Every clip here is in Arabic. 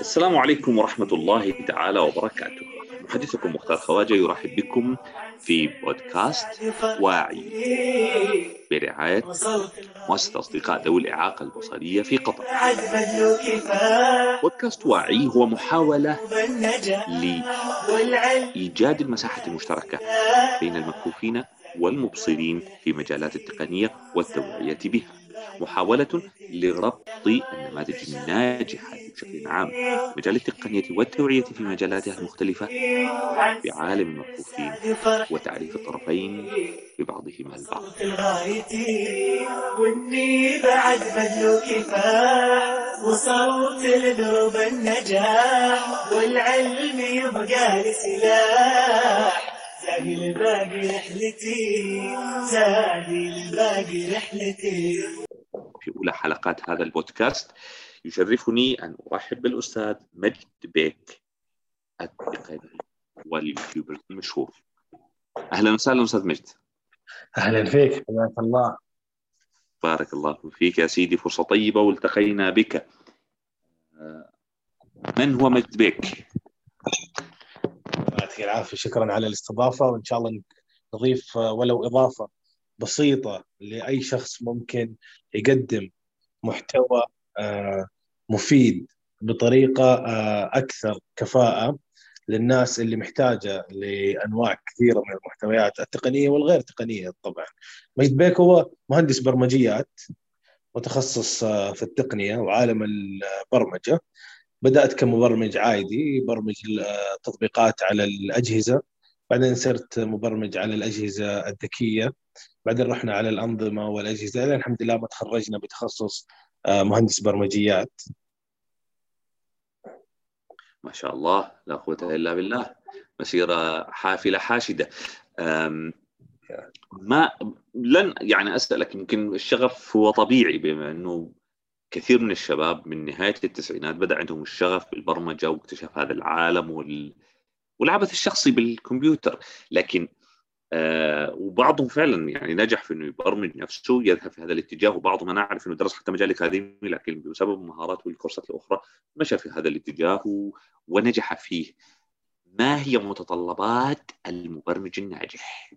السلام عليكم ورحمة الله تعالى وبركاته. محدثكم مختار خواجة يرحب بكم في بودكاست واعي. برعاية مؤسسة أصدقاء ذوي الإعاقة البصرية في قطر. بودكاست واعي هو محاولة لإيجاد المساحة المشتركة بين المكفوفين والمبصرين في مجالات التقنية والتوعية بها. محاولة لربط النماذج الناجحة بشكل عام مجال التقنية والتوعية في مجالاتها المختلفة بعالم المكفوفين وتعريف الطرفين ببعضهما البعض. واني بعد بذلو كفاح وصلت لدرب النجاح والعلم يبقى لي سلاح زادي الباقي رحلتي زادي الباقي رحلتي. في أولى حلقات هذا البودكاست. يشرفني أن أرحب بالأستاذ مجد بيك التقني واليوتيوبر المشهور. أهلا وسهلا أستاذ مجد. أهلا فيك حياك الله. بارك الله فيك يا سيدي فرصة طيبة والتقينا بك. من هو مجد بيك؟ يعطيك العافية شكرا على الاستضافة وإن شاء الله نضيف ولو إضافة. بسيطة لأي شخص ممكن يقدم محتوى آه، مفيد بطريقة آه، أكثر كفاءة للناس اللي محتاجة لأنواع كثيرة من المحتويات التقنية والغير تقنية طبعا. مجد بيك هو مهندس برمجيات متخصص آه، في التقنية وعالم البرمجة. بدأت كمبرمج عادي يبرمج التطبيقات على الأجهزة بعدين صرت مبرمج على الأجهزة الذكية بعدين رحنا على الأنظمة والأجهزة الحمد لله ما تخرجنا بتخصص آه، مهندس برمجيات. ما شاء الله لا قوة إلا بالله. مسيرة حافلة حاشدة. أم، ما لن يعني أسألك يمكن الشغف هو طبيعي بما أنه كثير من الشباب من نهاية التسعينات بدأ عندهم الشغف بالبرمجة واكتشاف هذا العالم وال... والعبث الشخصي بالكمبيوتر. لكن آه وبعضهم فعلا يعني نجح في إنه يبرمج نفسه يذهب في هذا الاتجاه وبعضهم أنا أعرف إنه درس حتى مجال أكاديمي لكن بسبب المهارات والكورسات الأخرى مشى في هذا الاتجاه. ونجح فيه. ما هي متطلبات المبرمج الناجح؟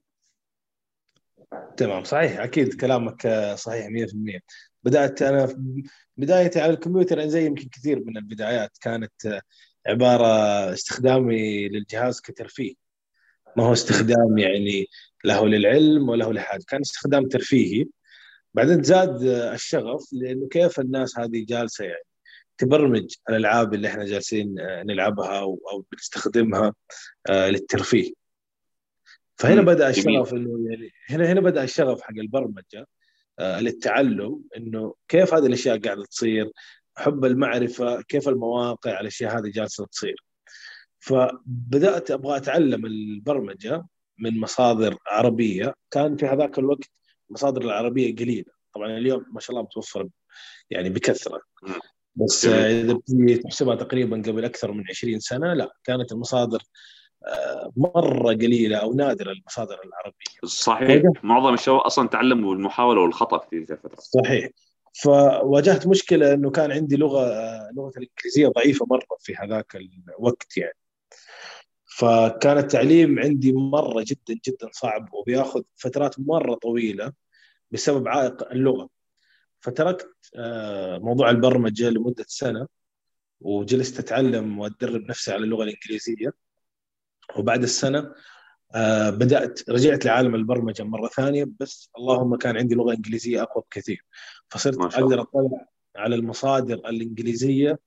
تمام صحيح أكيد كلامك آه، صحيح 100% بدأت أنا بدايتي على الكمبيوتر زي يمكن كثير من البدايات كانت آه، عبارة استخدامي للجهاز كترفيه ما هو استخدام يعني له للعلم وله لحاجه كان استخدام ترفيهي. بعدين زاد الشغف لأنه كيف الناس هذه جالسة يعني تبرمج الألعاب اللي إحنا جالسين آه، نلعبها أو بنستخدمها آه، للترفيه. فهنا بدأ. الشغف إنه يعني هنا هنا بدأ الشغف حق البرمجة آه، للتعلم إنه كيف هذه الأشياء قاعدة تصير حب المعرفة كيف المواقع الأشياء هذه جالسة تصير. فبدأت أبغى أتعلم البرمجة من مصادر عربية. كان في هذاك الوقت المصادر العربية قليلة. طبعا اليوم ما شاء الله متوفرة يعني بكثرة. بس. آه، إذا تحسبها تقريبا قبل أكثر من 20 سنة لا كانت المصادر آه، مرة قليلة أو نادرة المصادر العربية. صحيح. معظم الشباب أصلا تعلموا بالمحاوله والخطأ في تلك الفترة. صحيح. فواجهت مشكلة إنه كان عندي لغة لغة الإنجليزية ضعيفة مرة في هذاك الوقت يعني. فكان التعليم عندي مرة جدا جدا صعب وبياخذ فترات مرة طويلة بسبب عائق اللغة. فتركت آه، موضوع البرمجة لمدة سنة وجلست أتعلم واتدرب نفسي على اللغة الإنجليزية. وبعد السنة آه، بدأت رجعت لعالم البرمجة مرة ثانية بس اللهم كان عندي لغة إنجليزية أقوى بكثير. فصرت. أقدر أطلع على المصادر الإنجليزية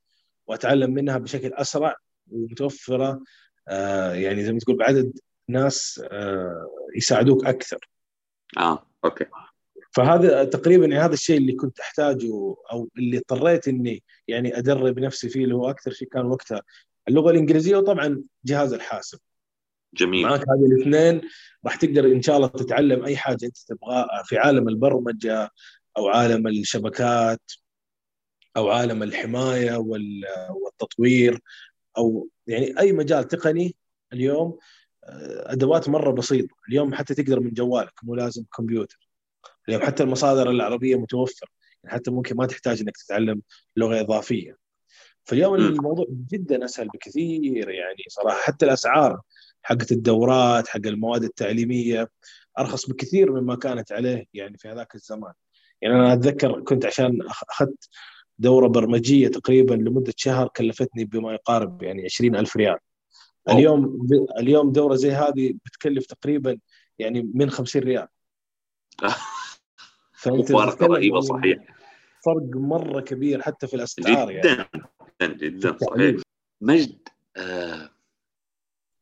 وأتعلم منها بشكل أسرع ومتوفرة يعني زي ما تقول بعدد ناس آه، يساعدوك أكثر. آه أوكي. فهذا تقريبا يعني هذا الشيء اللي كنت أحتاجه أو اللي اضطريت إني يعني أدرب نفسي فيه اللي هو أكثر شيء كان وقتها اللغة الإنجليزية وطبعا جهاز الحاسب. جميل. معك هذه الاثنين راح تقدر إن شاء الله تتعلم أي حاجة أنت تبغاها في عالم البرمجة أو عالم الشبكات أو عالم الحماية وال- والتطوير أو يعني أي مجال تقني اليوم آه، أدوات مرة بسيطة. اليوم حتى تقدر من جوالك مو لازم كمبيوتر. اليوم حتى المصادر العربية متوفرة. يعني حتى ممكن ما تحتاج إنك تتعلم لغة إضافية. فاليوم. الموضوع جدا أسهل بكثير يعني صراحة. حتى الأسعار حقت الدورات حق المواد التعليمية أرخص بكثير مما كانت عليه يعني في هذاك الزمان. يعني أنا أتذكر كنت عشان أخذت دورة برمجية تقريبا لمدة شهر كلفتني بما يقارب يعني 20 ألف ريال. واو. اليوم اليوم دورة زي هذه بتكلف تقريبا يعني من 50 ريال. مفارقه تتكلم رهيبة صحيح. فرق مرة كبير حتى في الأسعار يعني. جدا جدا جدا صحيح. مجد آه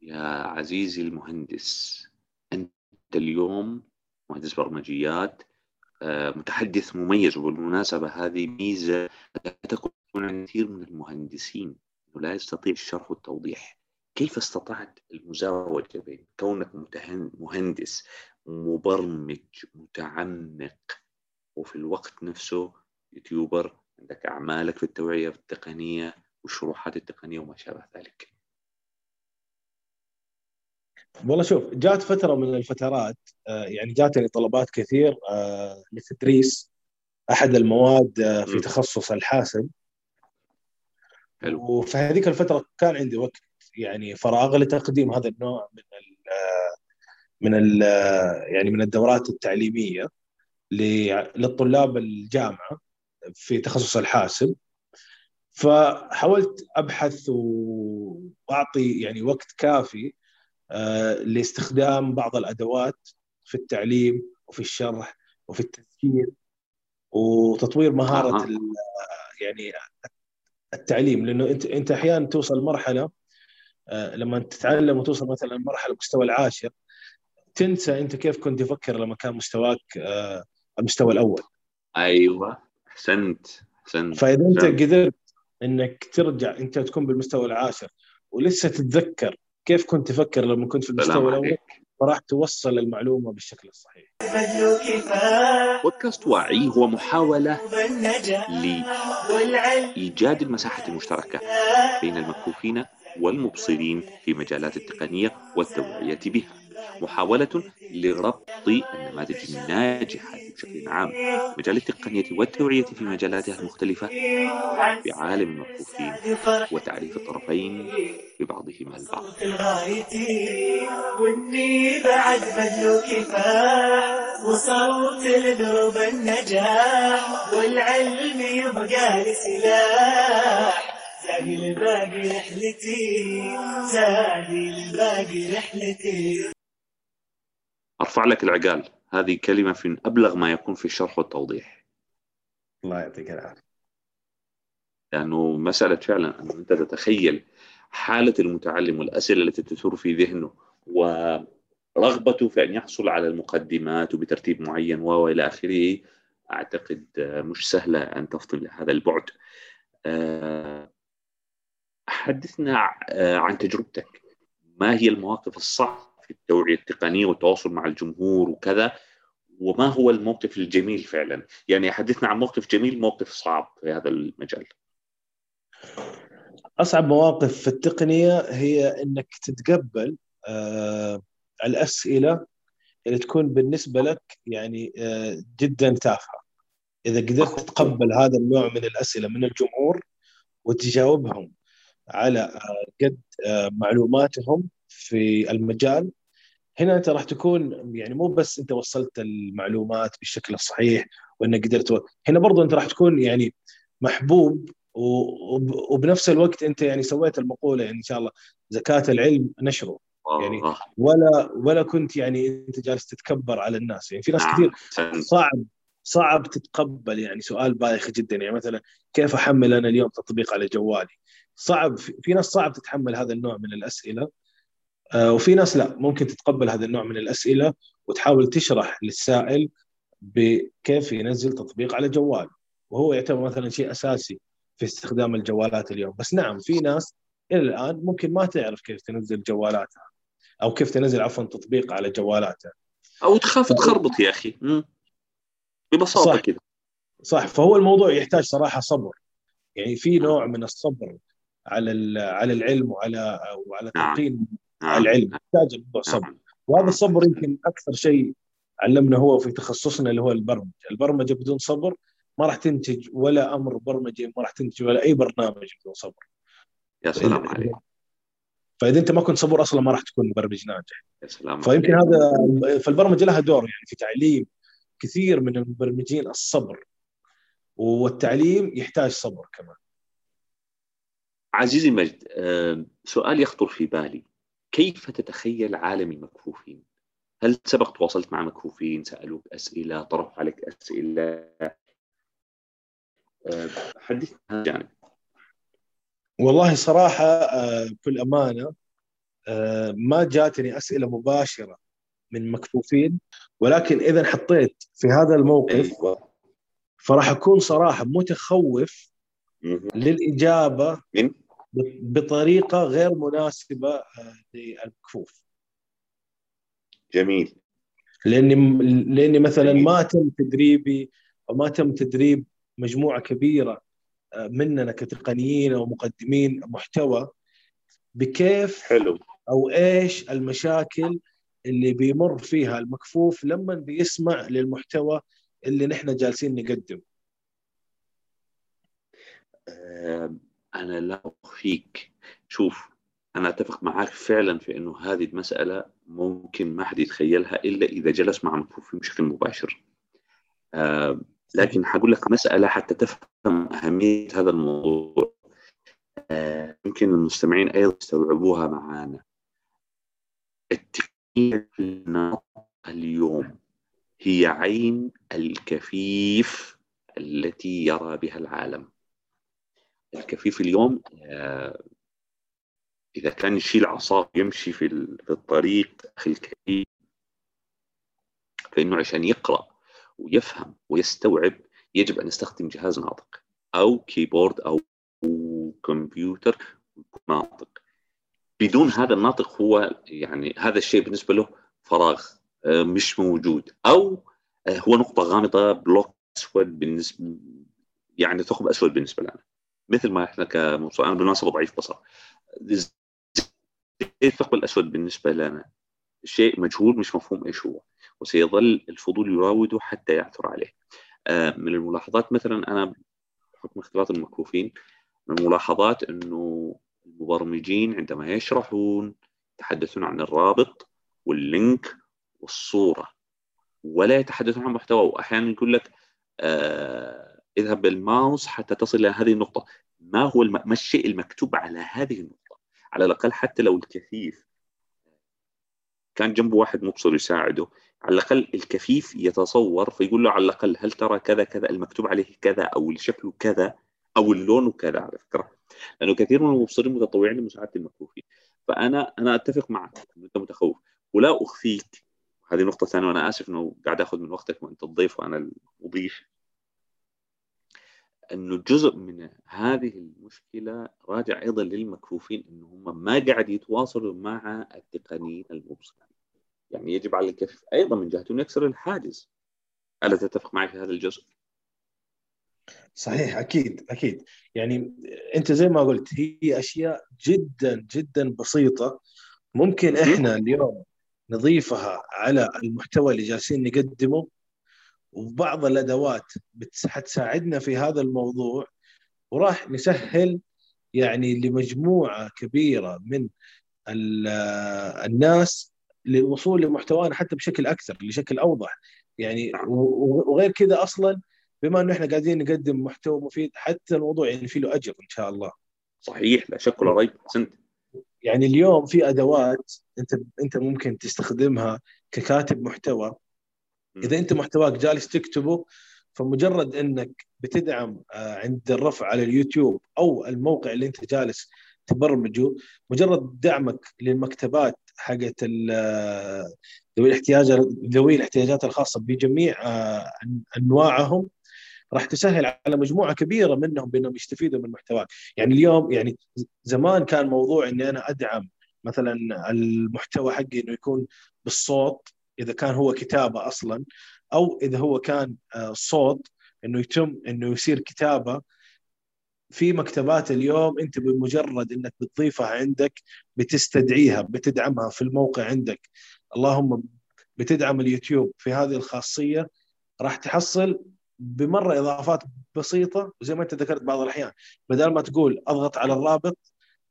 يا عزيزي المهندس أنت اليوم مهندس برمجيات متحدث مميز وبالمناسبة هذه ميزة لا تكون عند كثير من المهندسين لا يستطيع الشرح والتوضيح. كيف استطعت المزاوجة بين كونك مهندس مبرمج متعمق وفي الوقت نفسه يوتيوبر عندك أعمالك في التوعية التقنية والشروحات التقنية وما شابه ذلك؟ والله شوف جات فترة من الفترات آه، يعني جاتني طلبات كثير آه، لتدريس أحد المواد آه، في. تخصص الحاسب. حلو. وفي هذيك الفترة كان عندي وقت يعني فراغ لتقديم هذا النوع من ال من ال يعني من الدورات التعليمية للطلاب الجامعة في تخصص الحاسب. فحاولت أبحث وأعطي يعني وقت كافي لاستخدام بعض الأدوات في التعليم وفي الشرح وفي التسجيل وتطوير مهارة. ال- يعني التعليم. لأنه انت أنت أحيانا توصل مرحلة آه، لما تتعلم وتوصل مثلا مرحلة المستوى العاشر تنسى أنت كيف كنت تفكر لما كان مستواك آه، المستوى الأول. أيوه. أحسنت. أحسنت. فإذا أنت. قدرت إنك ترجع أنت تكون بالمستوى العاشر ولسه تتذكر كيف كنت تفكر لما كنت في المستوى الأول؟ فراح توصل المعلومة بالشكل الصحيح. بودكاست وعي هو محاولة لإيجاد المساحة المشتركة بين المكفوفين والمبصرين في مجالات التقنية والتوعية بها. محاولة لربط النماذج الناجحة بشكل عام مجال التقنية والتوعية في مجالاتها المختلفة بعالم المكفوفين وتعريف الطرفين ببعضهما البعض. واني بعد كفاح وصوت لدرب النجاح والعلم يبقى لي سلاح زادي الباقي رحلتي زادي الباقي رحلتي. أرفع لك العقال. هذه كلمة في أبلغ ما يكون في الشرح والتوضيح. الله يعطيك العافية. لأنه مسألة فعلا أن أنت تتخيل حالة المتعلم والأسئلة التي تثور في ذهنه ورغبته في أن يحصل على المقدمات وبترتيب معين وإلى آخره أعتقد مش سهلة أن تفطن لهذا البعد. أه، حدثنا عن تجربتك. ما هي المواقف الصعبه في التوعيه التقنيه والتواصل مع الجمهور وكذا وما هو الموقف الجميل فعلا؟ يعني حدثنا عن موقف جميل موقف صعب في هذا المجال. أصعب مواقف في التقنية هي إنك تتقبل آه الأسئلة اللي تكون بالنسبة لك يعني آه جدا تافهة. إذا قدرت تتقبل هذا النوع من الأسئلة من الجمهور وتجاوبهم على آه قد آه معلوماتهم في المجال هنا أنت راح تكون يعني مو بس أنت وصلت المعلومات بالشكل الصحيح وإنك قدرت و... هنا برضو أنت راح تكون يعني محبوب و- وبنفس الوقت أنت يعني سويت المقولة يعني إن شاء الله زكاة العلم نشره يعني ولا ولا كنت يعني أنت جالس تتكبر على الناس. يعني في ناس نعم، كثير. صعب صعب تتقبل يعني سؤال بايخ جدا. يعني مثلا كيف أحمل أنا اليوم تطبيق على جوالي؟ صعب في ناس صعب تتحمل هذا النوع من الأسئلة. وفي ناس لا ممكن تتقبل هذا النوع من الأسئلة وتحاول تشرح للسائل بكيف ينزل تطبيق على جوال وهو يعتبر مثلا شيء أساسي في استخدام الجوالات اليوم بس نعم في ناس إلى الآن ممكن ما تعرف كيف تنزل جوالاتها أو كيف تنزل عفوا تطبيق على جوالاتها أو تخاف تخربط يا أخي مم. ببساطة. كذا صح فهو الموضوع يحتاج صراحة صبر يعني في نوع من الصبر على على العلم وعلى وعلى نعم. تلقين. العلم يحتاج الموضوع صبر. نعم. وهذا الصبر يمكن أكثر شيء علمنا هو في تخصصنا اللي هو البرمجة، البرمجة بدون صبر ما راح تنتج ولا أمر برمجي ما راح تنتج ولا أي برنامج بدون صبر. يا سلام عليك. فإذا أنت ما كنت صبور أصلا ما راح تكون مبرمج ناجح. يا سلام فيمكن هذا فالبرمجة لها دور يعني في تعليم كثير من المبرمجين الصبر. والتعليم يحتاج صبر كمان. عزيزي مجد آه، سؤال يخطر في بالي. كيف تتخيل عالم المكفوفين؟ هل سبق تواصلت مع مكفوفين سألوك أسئلة طرحوا عليك أسئلة آه، حدثنا عن الجانب والله صراحة آه، بكل أمانة آه، ما جاتني أسئلة مباشرة من مكفوفين ولكن إذا حطيت في هذا الموقف أيوة. فراح أكون صراحة متخوف مهم. للإجابة من بطريقة غير مناسبة آه، للمكفوف جميل. لأني لأني مثلا جميل. ما تم تدريبي أو ما تم تدريب مجموعة كبيرة آه، مننا كتقنيين أو مقدمين محتوى بكيف حلو. أو إيش المشاكل اللي بيمر فيها المكفوف لما بيسمع للمحتوى اللي نحن جالسين نقدم آه، أنا لا أخفيك. شوف أنا أتفق معك فعلا في أنه هذه المسألة ممكن ما حد يتخيلها إلا إذا جلس مع مكفوفين بشكل مباشر. آه، لكن حقول لك مسألة حتى تفهم أهمية هذا الموضوع آه، المستمعين أيضا يستوعبوها في النطق اليوم هي عين الكفيف التي يرى بها العالم. الكفيف اليوم آه، إذا كان يشيل عصاه يمشي في ال- في الطريق أخي الكريم فإنه عشان يقرأ ويفهم ويستوعب يجب أن يستخدم جهاز ناطق أو كيبورد أو كمبيوتر ناطق. بدون هذا الناطق هو يعني هذا الشيء بالنسبة له فراغ آه، مش موجود. أو آه، هو نقطة غامضة بلوك أسود بالنسبة يعني ثقب أسود بالنسبة لنا. مثل ما إحنا كمصور أنا بالمناسبة ضعيف بصر الثقب الأسود بالنسبة لنا شيء مجهول مش مفهوم إيش هو وسيظل الفضول يراوده حتى يعثر عليه. آه، من الملاحظات مثلا أنا بحكم اختلاط المكفوفين من الملاحظات إنه المبرمجين عندما يشرحون يتحدثون عن الرابط واللينك والصورة ولا يتحدثون عن محتوى. واحيانا يقول لك آه اذهب بالماوس حتى تصل إلى هذه النقطة. ما هو الم... ما الشيء المكتوب على هذه النقطة؟ على الأقل حتى لو الكفيف كان جنبه واحد مبصر يساعده على الأقل الكفيف يتصور فيقول له على الأقل هل ترى كذا كذا المكتوب عليه كذا أو شكله كذا أو اللون كذا على فكرة. لأنه كثير من المبصرين متطوعين لمساعدة المكفوفين فأنا أنا أتفق معك أنت متخوف. ولا أخفيك. هذه نقطة ثانية وأنا آسف إنه قاعد آخذ من وقتك وأنت الضيف وأنا المضيف. إنه جزء من هذه المشكلة راجع أيضا للمكفوفين إنه هم ما قاعد يتواصلوا مع التقنيين المبصرين. يعني يجب على الكفيف أيضا من جهته انه يكسر الحاجز. ألا تتفق معي في هذا الجزء؟ صحيح أكيد أكيد. يعني أنت زي ما قلت هي أشياء جدا جدا بسيطة. ممكن إحنا اليوم نضيفها على المحتوى اللي جالسين نقدمه. وبعض الأدوات حتساعدنا في هذا الموضوع وراح نسهل يعني لمجموعة كبيرة من ال- الناس للوصول لمحتوانا حتى بشكل أكثر بشكل أوضح. يعني وغير كذا أصلا بما إنه إحنا قاعدين نقدم محتوى مفيد حتى الموضوع يعني في له أجر إن شاء الله. صحيح. لا شك ولا ريب احسنت يعني اليوم في أدوات انت أنت ممكن تستخدمها ككاتب محتوى. إذا أنت محتواك جالس تكتبه فمجرد إنك بتدعم آه، عند الرفع على اليوتيوب أو الموقع اللي أنت جالس تبرمجه مجرد دعمك للمكتبات حقت آه، ذوي الاحتياجات ذوي الاحتياجات الخاصة بجميع آه، أنواعهم راح تسهل على مجموعة كبيرة منهم بإنهم يستفيدوا من محتواك، يعني اليوم يعني زمان كان موضوع إني أنا أدعم مثلا المحتوى حقي إنه يكون بالصوت إذا كان هو كتابة أصلا أو إذا هو كان آه، صوت إنه يتم إنه يصير كتابة. في مكتبات اليوم أنت بمجرد إنك بتضيفها عندك بتستدعيها بتدعمها في الموقع عندك. اللهم بتدعم اليوتيوب في هذه الخاصية راح تحصل بمرة إضافات بسيطة وزي ما أنت ذكرت بعض الأحيان. بدل ما تقول أضغط على الرابط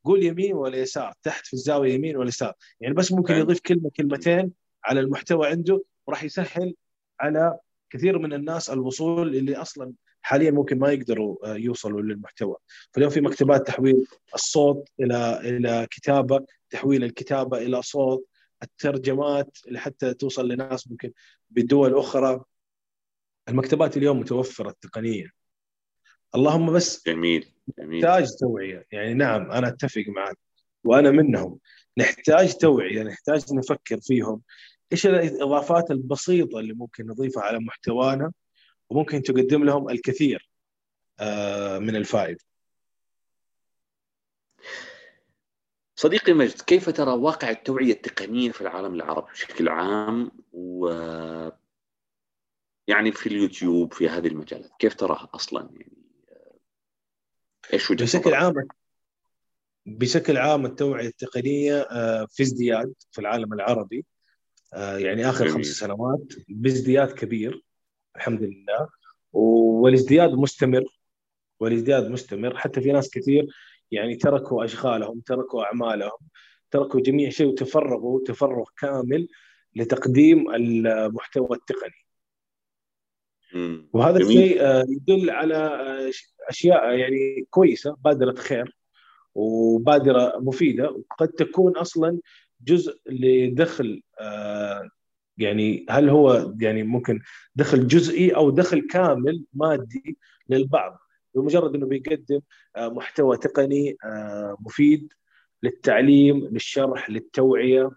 قول يمين ولا يسار تحت في الزاوية يمين ولا يسار. يعني بس ممكن أيوة. يضيف كلمة كلمتين على المحتوى عنده وراح يسهل على كثير من الناس الوصول اللي أصلا حاليا ممكن ما يقدروا آه، يوصلوا للمحتوى. فاليوم في مكتبات تحويل الصوت إلى إلى كتابة تحويل الكتابة إلى صوت الترجمات اللي حتى توصل لناس ممكن بدول أخرى. المكتبات اليوم متوفرة التقنيه اللهم بس جميل جميل. نحتاج توعية. يعني نعم أنا أتفق معك وأنا منهم. نحتاج توعية نحتاج نفكر فيهم. إيش الإضافات البسيطة اللي ممكن نضيفها على محتوانا وممكن تقدم لهم الكثير آه، من الفائدة؟ صديقي مجد كيف ترى واقع التوعية التقنية في العالم العربي بشكل عام؟ و يعني في اليوتيوب في هذه المجالات كيف تراها أصلا؟ يعني إيش وجهة بشكل؟ عام بشكل عام التوعية التقنية آه، في ازدياد في العالم العربي. آه، يعني آخر جميل. خمس سنوات بازدياد كبير الحمد لله والازدياد مستمر والازدياد مستمر حتى في ناس كثير يعني تركوا أشغالهم تركوا أعمالهم تركوا جميع شيء وتفرغوا تفرغ كامل لتقديم المحتوى التقني. وهذا جميل. الشيء آه، يدل على آه، أشياء يعني كويسة بادرة خير وبادرة مفيدة وقد تكون أصلا جزء لدخل آه، يعني هل هو يعني ممكن دخل جزئي أو دخل كامل مادي للبعض؟ بمجرد إنه بيقدم آه، محتوى تقني آه، مفيد للتعليم للشرح للتوعية.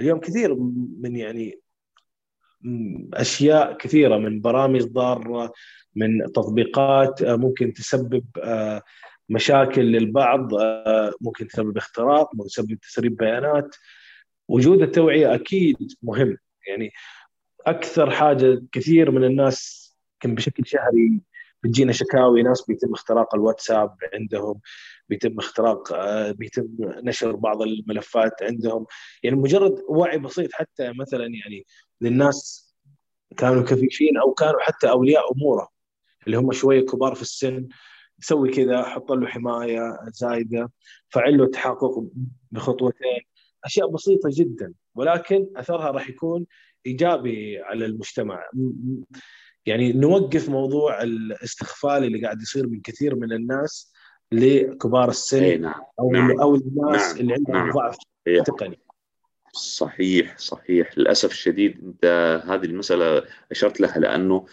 اليوم كثير من يعني أشياء كثيرة من برامج ضارة من تطبيقات ممكن تسبب مشاكل للبعض ممكن تسبب اختراق ممكن تسبب تسريب بيانات. وجود التوعية أكيد مهم. يعني أكثر حاجة كثير من الناس كان بشكل شهري بتجينا شكاوي ناس بيتم اختراق الواتساب عندهم بيتم اختراق آه، بيتم نشر بعض الملفات عندهم. يعني مجرد وعي بسيط حتى مثلا يعني للناس كانوا كفيفين أو كانوا حتى أولياء أموره اللي هم شوية كبار في السن سوي كذا حط له حماية زايدة فعل له التحقق بخطوتين. أشياء بسيطة جدا ولكن أثرها راح يكون إيجابي على المجتمع يعني نوقف موضوع الاستخفال اللي قاعد يصير من كثير من الناس لكبار السن إي نعم أو نعم. أو الناس نعم. اللي عندهم نعم. ضعف. تقني صحيح صحيح للأسف الشديد أنت هذه المسألة أشرت لها لأنه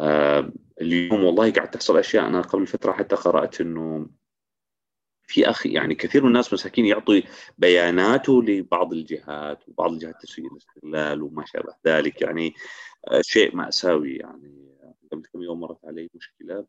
آه، اليوم والله قاعد تحصل أشياء أنا قبل فترة حتى قرأت إنه في أخي يعني كثير من الناس مساكين يعطي بياناته لبعض الجهات وبعض الجهات تسوي الاستغلال وما شابه ذلك. يعني آه، شيء مأساوي يعني. قبل كم يوم مرت علي مشكلة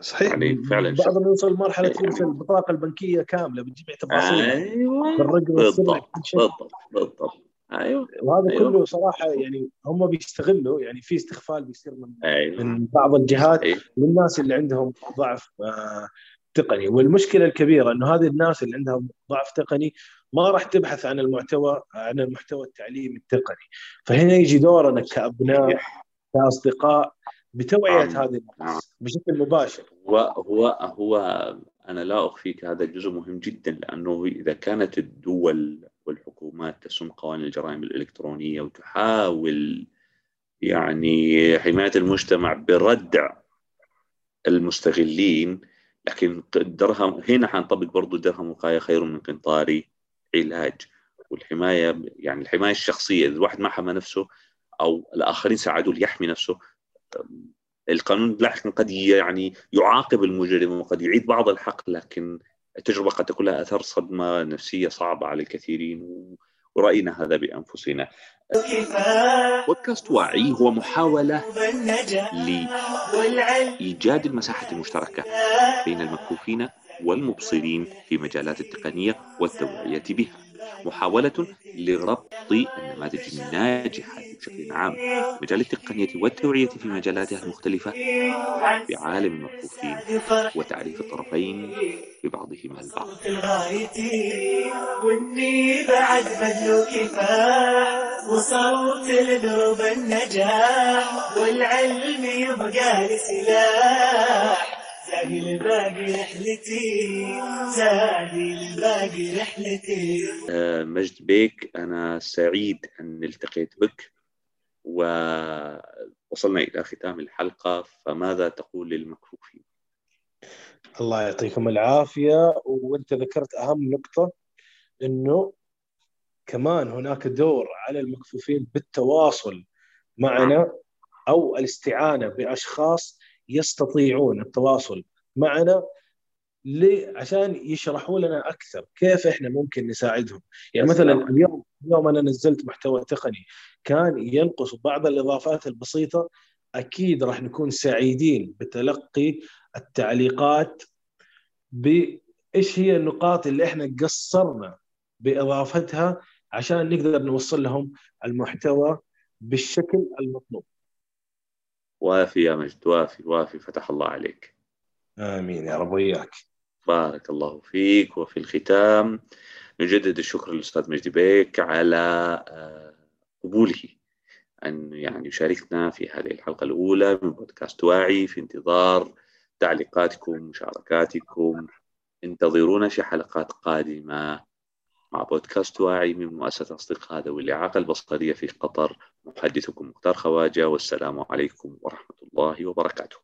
صحيح. يعني فعلاً بعض شخص- يوصل لمرحلة يعني- ترسل البطاقه البنكية كاملة بتجمع تفاصيلها أيوه بالضبط بالضبط بالضبط. أيوه وهذا أيوه. كله صراحة يعني هم بيستغلوا يعني في استغفال بيصير من أيوه. من بعض الجهات صحيح. للناس اللي عندهم ضعف. آه، تقني. والمشكلة الكبيرة إنه هذه الناس اللي عندهم ضعف تقني ما راح تبحث عن المحتوى عن المحتوى التعليمي التقني. فهنا يجي دورنا كأبناء كأصدقاء بتوعية نعم. هذه الناس بشكل مباشر. هو هو هو أنا لا أخفيك هذا جزء مهم جدا لأنه إذا كانت الدول والحكومات تسن قوانين الجرائم الإلكترونية وتحاول يعني حماية المجتمع بردع المستغلين لكن الدرهم هنا حنطبق برضو درهم وقاية خير من قنطاري علاج. والحماية يعني الحماية الشخصية إذا الواحد ما حمى نفسه أو الآخرين ساعدوه ليحمي نفسه القانون لاحقا قد يعني يعاقب المجرم وقد يعيد بعض الحق لكن التجربة قد تكون لها أثر صدمة نفسية صعبة على الكثيرين و- وراينا هذا بأنفسنا. كفاح بودكاست واعي هو والعلم لإيجاد المساحة المشتركة بين المكفوفين والمبصرين في مجالات التقنية والتوعية بها. محاولة لربط النماذج الناجحة بشكل عام. مجال التقنية والتوعية في مجالاتها المختلفة بعالم المكفوفين وتعريف الطرفين ببعضهما البعض. واني بعد بذلو كفاح وصوت لدرب النجاح والعلم يبقى لي زادي الباقي رحلتي زادي الباقي رحلتي آه، مجد بيك أنا سعيد أن التقيت بك ووصلنا إلى ختام الحلقة فماذا تقول للمكفوفين؟ الله يعطيكم العافية وأنت ذكرت أهم نقطة إنه كمان هناك دور على المكفوفين بالتواصل معنا أو الاستعانة بأشخاص يستطيعون التواصل معنا؟ عشان يشرحوا لنا أكثر كيف إحنا ممكن نساعدهم يعني مثلا. اليوم اليوم أنا نزلت محتوى تقني كان ينقص بعض الإضافات البسيطة أكيد راح نكون سعيدين بتلقي التعليقات بإيش هي النقاط اللي إحنا قصرنا بإضافتها عشان نقدر نوصل لهم المحتوى بالشكل المطلوب وافي يا مجد وافي وافي فتح الله عليك. آمين يا رب وياك بارك الله فيك وفي الختام. نجدد الشكر للأستاذ مجدي بيك على آه، قبوله أن يعني يشاركنا في هذه الحلقة الأولى من بودكاست واعي في انتظار تعليقاتكم مشاركاتكم. انتظرونا في حلقات قادمة مع بودكاست واعي من مؤسسة أصدقاء ذوي الإعاقة البصرية في قطر محدثكم مختار خواجة والسلام عليكم ورحمة الله وبركاته.